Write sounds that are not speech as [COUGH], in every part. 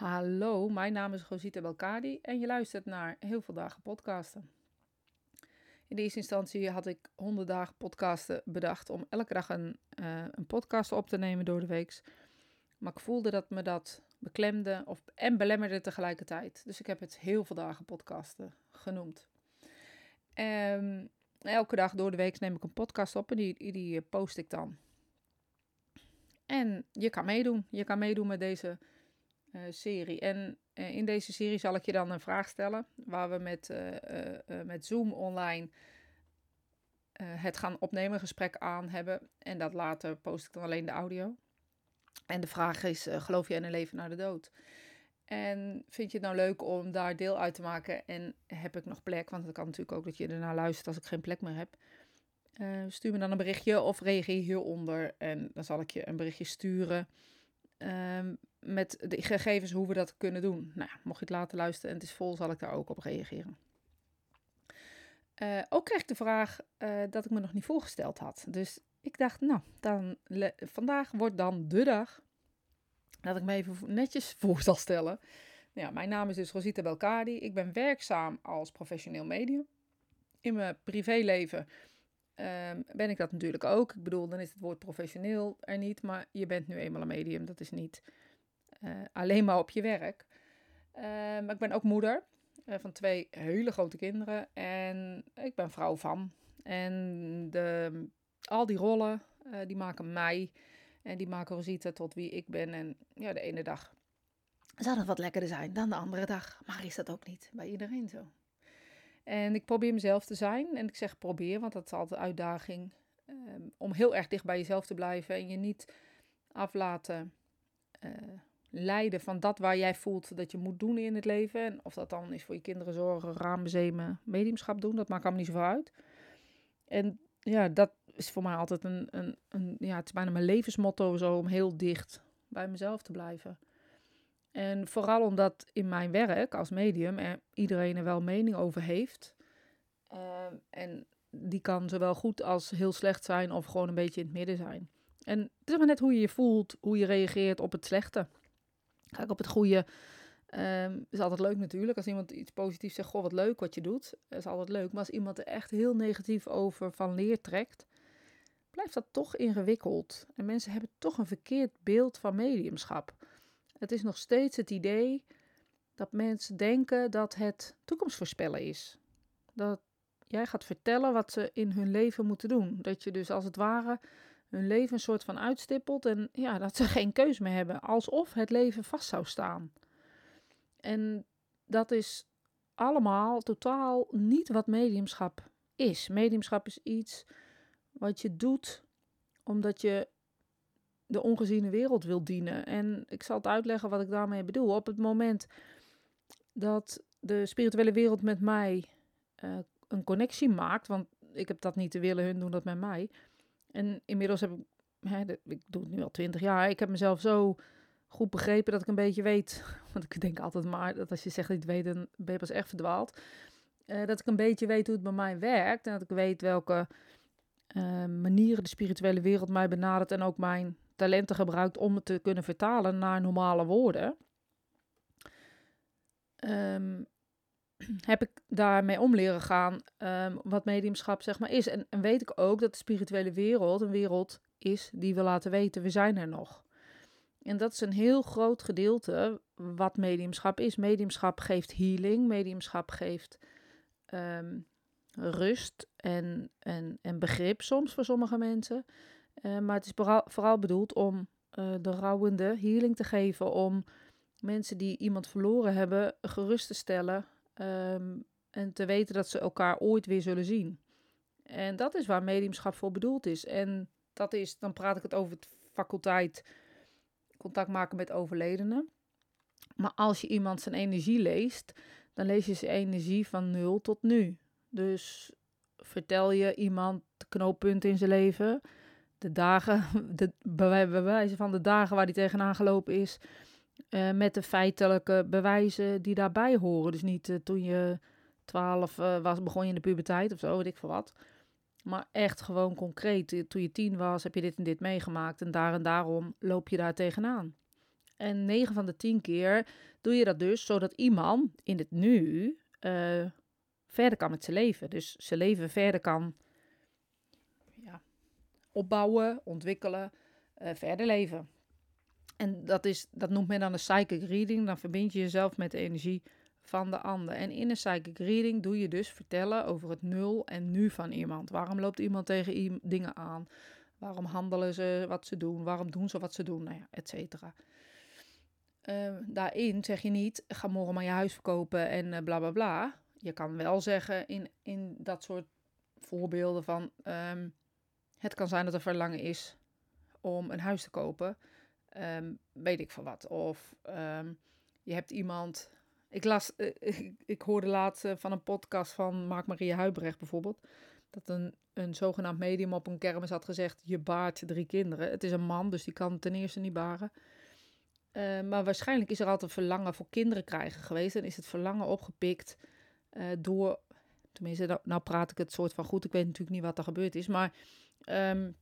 Hallo, mijn naam is Rosita Belkadi en je luistert naar Heel veel dagen podcasten. In eerste instantie had ik 100 dagen podcasten bedacht om elke dag een, uh, een podcast op te nemen door de week. Maar ik voelde dat me dat beklemde of, en belemmerde tegelijkertijd. Dus ik heb het heel veel dagen podcasten genoemd. Um, elke dag door de week neem ik een podcast op en die, die post ik dan. En je kan meedoen. Je kan meedoen met deze serie. En uh, in deze serie zal ik je dan een vraag stellen. Waar we met, uh, met Zoom online het gaan opnemen, gesprek aan hebben. En dat later post ik dan alleen de audio. En de vraag is: geloof je in een leven na de dood? En vind je het nou leuk om daar deel uit te maken? En heb ik nog plek? Want het kan natuurlijk ook dat je ernaar luistert als ik geen plek meer heb. Stuur me dan een berichtje of reageer hieronder. En dan zal ik je een berichtje sturen. Um, met de gegevens hoe we dat kunnen doen. Nou, mocht je het laten luisteren en het is vol, zal ik daar ook op reageren. Uh, ook kreeg ik de vraag uh, dat ik me nog niet voorgesteld had. Dus ik dacht, nou, dan, vandaag wordt dan de dag dat ik me even netjes [LAUGHS] voor zal stellen. Ja, mijn naam is dus Rosita Belkadi. Ik ben werkzaam als professioneel medium. In mijn privéleven um, ben ik dat natuurlijk ook. Ik bedoel, dan is het woord professioneel er niet, maar je bent nu eenmaal een medium. Dat is niet uh, alleen maar op je werk. Uh, maar ik ben ook moeder uh, van twee hele grote kinderen en ik ben vrouw van. En de, al die rollen, die maken mij en die maken Rosita tot wie ik ben. En ja, de ene dag zal het wat lekkerder zijn dan de andere dag. Maar is dat ook niet bij iedereen zo? En ik probeer mezelf te zijn. En ik zeg probeer, want dat is altijd een uitdaging. Um, om heel erg dicht bij jezelf te blijven en je niet af laten uh, leiden van dat waar jij voelt dat je moet doen in het leven. En of dat dan is voor je kinderen zorgen, raam bezemen, mediumschap doen, dat maakt allemaal niet zoveel uit. En ja, dat is voor mij altijd een, een, een ja, het is bijna mijn levensmotto zo om heel dicht bij mezelf te blijven. En vooral omdat in mijn werk als medium er iedereen er wel mening over heeft. Uh, en die kan zowel goed als heel slecht zijn of gewoon een beetje in het midden zijn. En het is maar net hoe je je voelt, hoe je reageert op het slechte. Kijk, op het goede um, is altijd leuk natuurlijk. Als iemand iets positiefs zegt, goh, wat leuk wat je doet. Is altijd leuk. Maar als iemand er echt heel negatief over van leer trekt, blijft dat toch ingewikkeld. En mensen hebben toch een verkeerd beeld van mediumschap. Het is nog steeds het idee dat mensen denken dat het toekomstvoorspellen is. Dat jij gaat vertellen wat ze in hun leven moeten doen. Dat je dus als het ware hun leven een soort van uitstippelt en ja, dat ze [LAUGHS] geen keus meer hebben. Alsof het leven vast zou staan. En dat is allemaal totaal niet wat mediumschap is. Mediumschap is iets wat je doet omdat je de ongeziene wereld wil dienen. En ik zal het uitleggen wat ik daarmee bedoel. Op het moment dat de spirituele wereld met mij uh, een connectie maakt, want ik heb dat niet te willen, hun doen dat met mij. En inmiddels heb ik, hè, ik doe het nu al twintig jaar, ik heb mezelf zo goed begrepen dat ik een beetje weet, [LAUGHS] want ik denk altijd maar dat als je zegt je het weet, dan ben je pas echt verdwaald. Uh, dat ik een beetje weet hoe het bij mij werkt en dat ik weet welke uh, manieren de spirituele wereld mij benadert en ook mijn talenten gebruikt om het te kunnen vertalen naar normale woorden. Um, [CLEARS THROAT] heb ik daarmee om leren gaan um, wat mediumschap zeg maar is. En, en, weet ik ook dat de spirituele wereld een wereld is die we laten weten, we zijn er nog. En dat is een heel groot gedeelte wat mediumschap is. Mediumschap geeft healing, mediumschap geeft um, rust en, en, en begrip soms voor sommige mensen. Uh, maar het is vooral, bedoeld om uh, de rouwende healing te geven, om mensen die iemand verloren hebben gerust te stellen um, en te weten dat ze elkaar ooit weer zullen zien. En dat is waar mediumschap voor bedoeld is. En dat is, dan praat ik het over het faculteit contact maken met overledenen. Maar als je iemand zijn energie leest, dan lees je zijn energie van nul tot nu. Dus vertel je iemand de knooppunt in zijn leven, de dagen, [LAUGHS] de bewijzen van de dagen waar hij tegenaan gelopen is, uh, met de feitelijke bewijzen die daarbij horen. Dus niet uh, toen je 12 uh, eh, was, begon je in de puberteit of zo, weet ik veel wat. Maar echt gewoon concreet. Toen je tien was, heb je dit en dit meegemaakt. En daar en daarom loop je daar tegenaan. En 9 van de 10 keer doe je dat dus zodat iemand in het nu verder kan met zijn leven. Dus zijn leven verder kan opbouwen, ontwikkelen, uh, verder leven. En dat, is, dat noemt men dan een psychic reading. Dan verbind je jezelf met de energie van de ander. En in een psychic reading doe je dus vertellen over het nul en nu van iemand. Waarom loopt iemand tegen dingen aan? Waarom handelen ze wat ze doen? Waarom doen ze wat ze doen? Nou ja, et cetera. Uh, daarin zeg je niet, ga morgen maar je huis verkopen en uh, bla bla bla. Je kan wel zeggen in, in dat soort voorbeelden van... Um, het kan zijn dat er verlangen is om een huis te kopen. Um, weet ik van wat. Of um, je hebt iemand... Ik, las, [LAUGHS] uh, ik, hoorde laatst van een podcast van Mark-Marie Huibrecht bijvoorbeeld... dat een, een zogenaamd medium op een kermis had gezegd... je baart drie kinderen. Het is een man, dus die kan ten eerste niet baren... Uh, maar waarschijnlijk is er altijd verlangen voor kinderen krijgen geweest. En is het verlangen opgepikt uh, door. Tenminste, nou, nou, praat ik het soort van goed. Ik weet natuurlijk niet wat er gebeurd is. Maar um,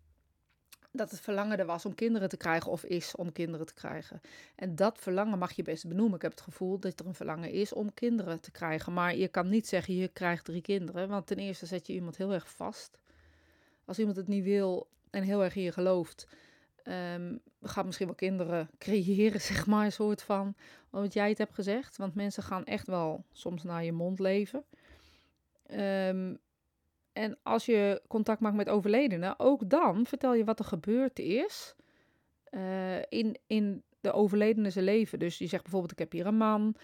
dat het verlangen er was om kinderen te krijgen. Of is om kinderen te krijgen. En dat verlangen mag je best benoemen. Ik heb het gevoel dat er een verlangen is om kinderen te krijgen. Maar je kan niet zeggen je krijgt drie kinderen. Want ten eerste zet je iemand heel erg vast. Als iemand het niet wil en heel erg in je gelooft Um, gaat misschien wel kinderen [LAUGHS] creëren, zeg maar, een soort van, wat jij het hebt gezegd. Want mensen gaan echt wel soms naar je mond leven. Um, en als je contact maakt met overledenen, ook dan vertel je wat er gebeurd is uh, in, in de overledene zijn leven. Dus je zegt bijvoorbeeld, ik heb hier een man,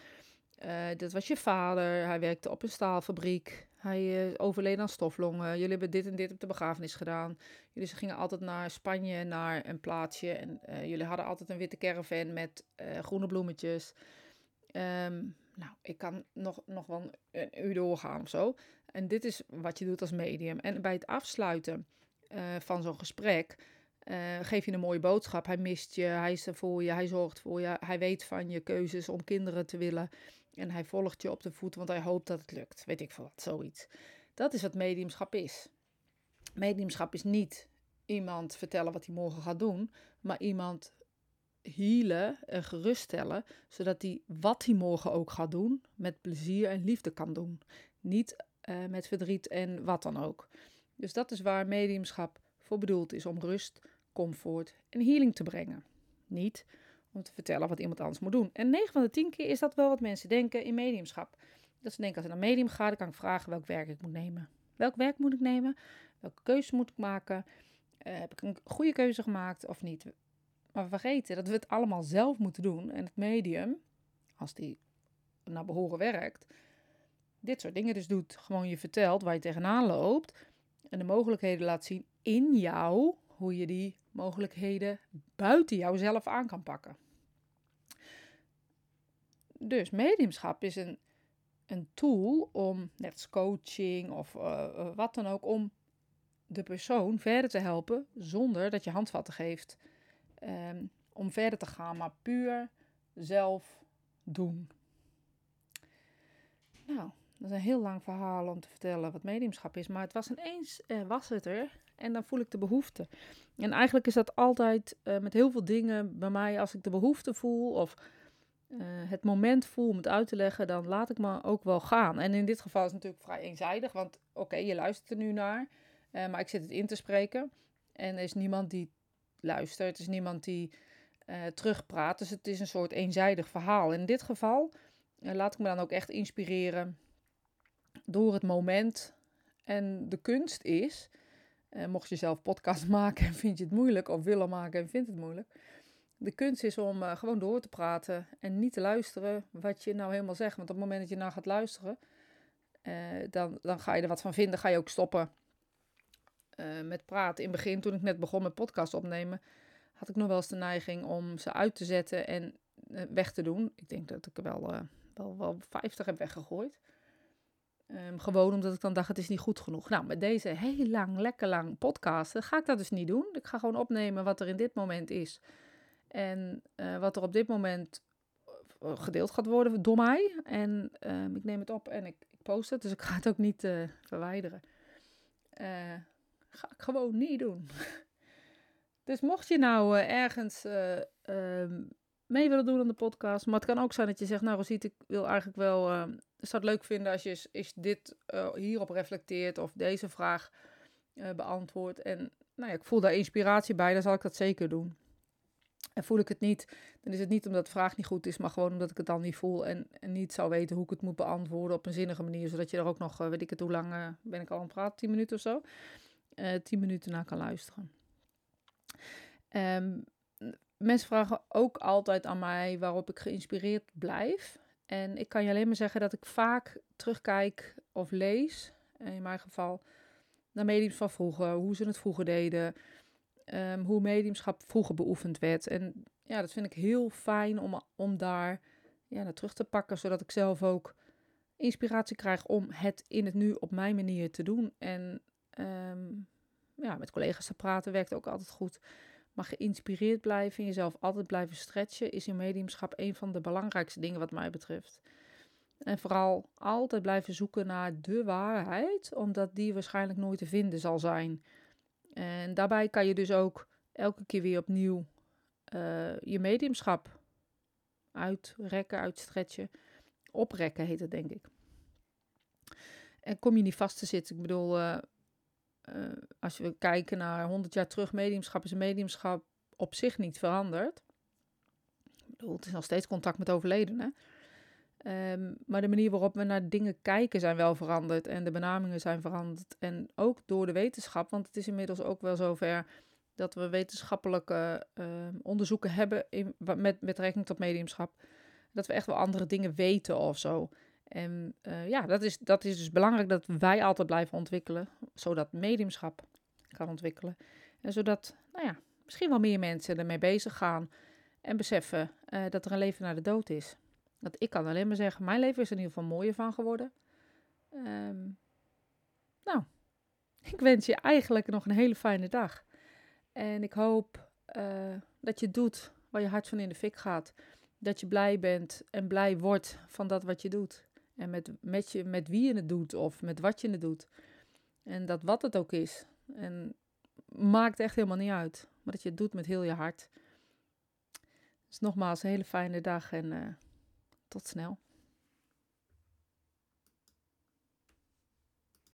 uh, dit was je vader, hij werkte op een staalfabriek, hij uh, overleden aan stoflongen. Jullie hebben dit en dit op de begrafenis gedaan. Jullie gingen altijd naar Spanje, naar een plaatsje. En jullie hadden altijd een witte caravan met groene bloemetjes. Um, nou, ik kan nog, nog wel een uur doorgaan of zo. En dit is wat je doet als medium. En bij het afsluiten van zo'n gesprek geef je een mooie boodschap. Hij mist je, hij is er voor je, hij zorgt voor je. Hij weet van je keuzes om kinderen te willen. En hij volgt je op de voet, want hij hoopt dat het lukt. Weet ik veel wat, zoiets. Dat is wat mediumschap is. Mediumschap is niet iemand vertellen wat hij morgen gaat doen, maar iemand healen en geruststellen, zodat hij wat hij morgen ook gaat doen, met plezier en liefde kan doen. Niet uh, met verdriet en wat dan ook. Dus dat is waar mediumschap voor bedoeld is, om rust, comfort en healing te brengen. Niet om te vertellen wat iemand anders moet doen. En 9 van de 10 keer is dat wel wat mensen denken in mediumschap. Dat ze denken, als ik naar medium ga, dan kan ik vragen welk werk ik moet nemen. Welk werk moet ik nemen? Welke keuze moet ik maken? Uh, heb ik een goede keuze gemaakt of niet? Maar we vergeten dat we het allemaal zelf moeten doen. En het medium, als die naar behoren werkt, dit soort dingen dus doet. Gewoon je vertelt waar je tegenaan loopt. En de mogelijkheden laat zien in jou, hoe je die mogelijkheden buiten jouzelf aan kan pakken. Dus mediumschap is een, een tool om, net als coaching of uh, wat dan ook, om de persoon verder te helpen zonder dat je handvatten geeft. Um, om verder te gaan, maar puur zelf doen. Nou, dat is een heel lang verhaal om te vertellen wat mediumschap is. Maar het was ineens, uh, was het er. En dan voel ik de behoefte. En eigenlijk is dat altijd uh, met heel veel dingen bij mij. Als ik de behoefte voel of uh, het moment voel om het uit te leggen, dan laat ik me ook wel gaan. En in dit geval is het natuurlijk vrij eenzijdig. Want oké, je luistert er nu naar. Maar ik zit het in te spreken. En er is niemand die luistert. Het is niemand die terugpraat. Dus het is een soort eenzijdig verhaal. In dit geval laat ik me dan ook echt inspireren door het moment. En de kunst is, uh, mocht je zelf podcast [LAUGHS] maken en vind je het moeilijk, of willen maken en vindt het moeilijk. De kunst is om uh, gewoon door te praten en niet te luisteren wat je nou helemaal zegt. Want op het moment dat je nou gaat luisteren, uh, dan, dan ga je er wat van vinden, ga je ook stoppen met praten. In het begin, toen ik net begon met podcast opnemen, had ik nog wel eens de neiging om ze uit te zetten en weg te doen. Ik denk dat ik er wel, wel, wel 50 heb weggegooid. Um, gewoon omdat ik dan dacht, het is niet goed genoeg. Nou, met deze heel lang, lekker lang podcasten ga ik dat dus niet doen. Ik ga gewoon opnemen wat er in dit moment is. En uh, wat er op dit moment eh, gedeeld gaat worden door mij. En um, ik neem het op en ik, ik, post het, dus ik ga het ook niet uh, verwijderen. Ga ik gewoon niet doen. [LAUGHS] dus mocht je nou ergens um, mee willen doen aan de podcast. Maar het kan ook zijn dat je zegt, nou Rosiet, ik wil eigenlijk wel, uh, zou het leuk vinden als je is, dit uh, hierop reflecteert of deze vraag beantwoordt. En nou ja, ik voel daar inspiratie bij, dan zal ik dat zeker doen. En voel ik het niet, dan is het niet omdat de vraag niet goed is, maar gewoon omdat ik het dan niet voel en, en niet zou weten hoe ik het moet beantwoorden op een zinnige manier, zodat je er ook nog, weet ik het, hoe lang ben ik al aan het praten, 10 minuten of zo, 10 minuten naar kan luisteren. Um, mensen vragen ook altijd aan mij waarop ik geïnspireerd blijf. En ik kan je alleen maar zeggen dat ik vaak terugkijk of lees, in mijn geval, naar mediums van vroeger, hoe ze het vroeger deden, um, hoe mediumschap vroeger beoefend werd. En ja, dat vind ik heel fijn om, om daar ja, naar terug te pakken, zodat ik zelf ook inspiratie krijg om het in het nu op mijn manier te doen. En um, ja, met collega's te praten werkt ook altijd goed. Maar geïnspireerd blijven en jezelf altijd blijven stretchen is in mediumschap een van de belangrijkste dingen wat mij betreft. En vooral altijd blijven zoeken naar de waarheid, omdat die waarschijnlijk nooit te vinden zal zijn. En daarbij kan je dus ook elke keer weer opnieuw uh, je mediumschap uitrekken, uitstretchen. Oprekken heet het, denk ik. En kom je niet vast te zitten. Ik bedoel, uh, uh, als we kijken naar 100 jaar terug, mediumschap is mediumschap op zich niet veranderd. Ik bedoel, het is nog steeds contact met overledenen. Um, maar de manier waarop we naar dingen kijken zijn wel veranderd en de benamingen zijn veranderd. En ook door de wetenschap, want het is inmiddels ook wel zover dat we wetenschappelijke uh, onderzoeken hebben in, met betrekking tot mediumschap. Dat we echt wel andere dingen weten of zo. En uh, ja, dat is, dat is dus belangrijk dat wij altijd blijven ontwikkelen, zodat mediumschap kan ontwikkelen. En zodat, nou ja, misschien wel meer mensen ermee bezig gaan en beseffen uh, dat er een leven na de dood is. Dat ik kan alleen maar zeggen, mijn leven is er in ieder geval mooier van geworden. Um, nou, [LAUGHS] ik wens je eigenlijk nog een hele fijne dag. En ik hoop uh, dat je doet waar je hart van in de fik gaat. Dat je blij bent en blij wordt van dat wat je doet. En met, met, je, met wie je het doet of met wat je het doet. En dat wat het ook is. En maakt echt helemaal niet uit. Maar dat je het doet met heel je hart. Dus nogmaals, een hele fijne dag en uh, tot snel.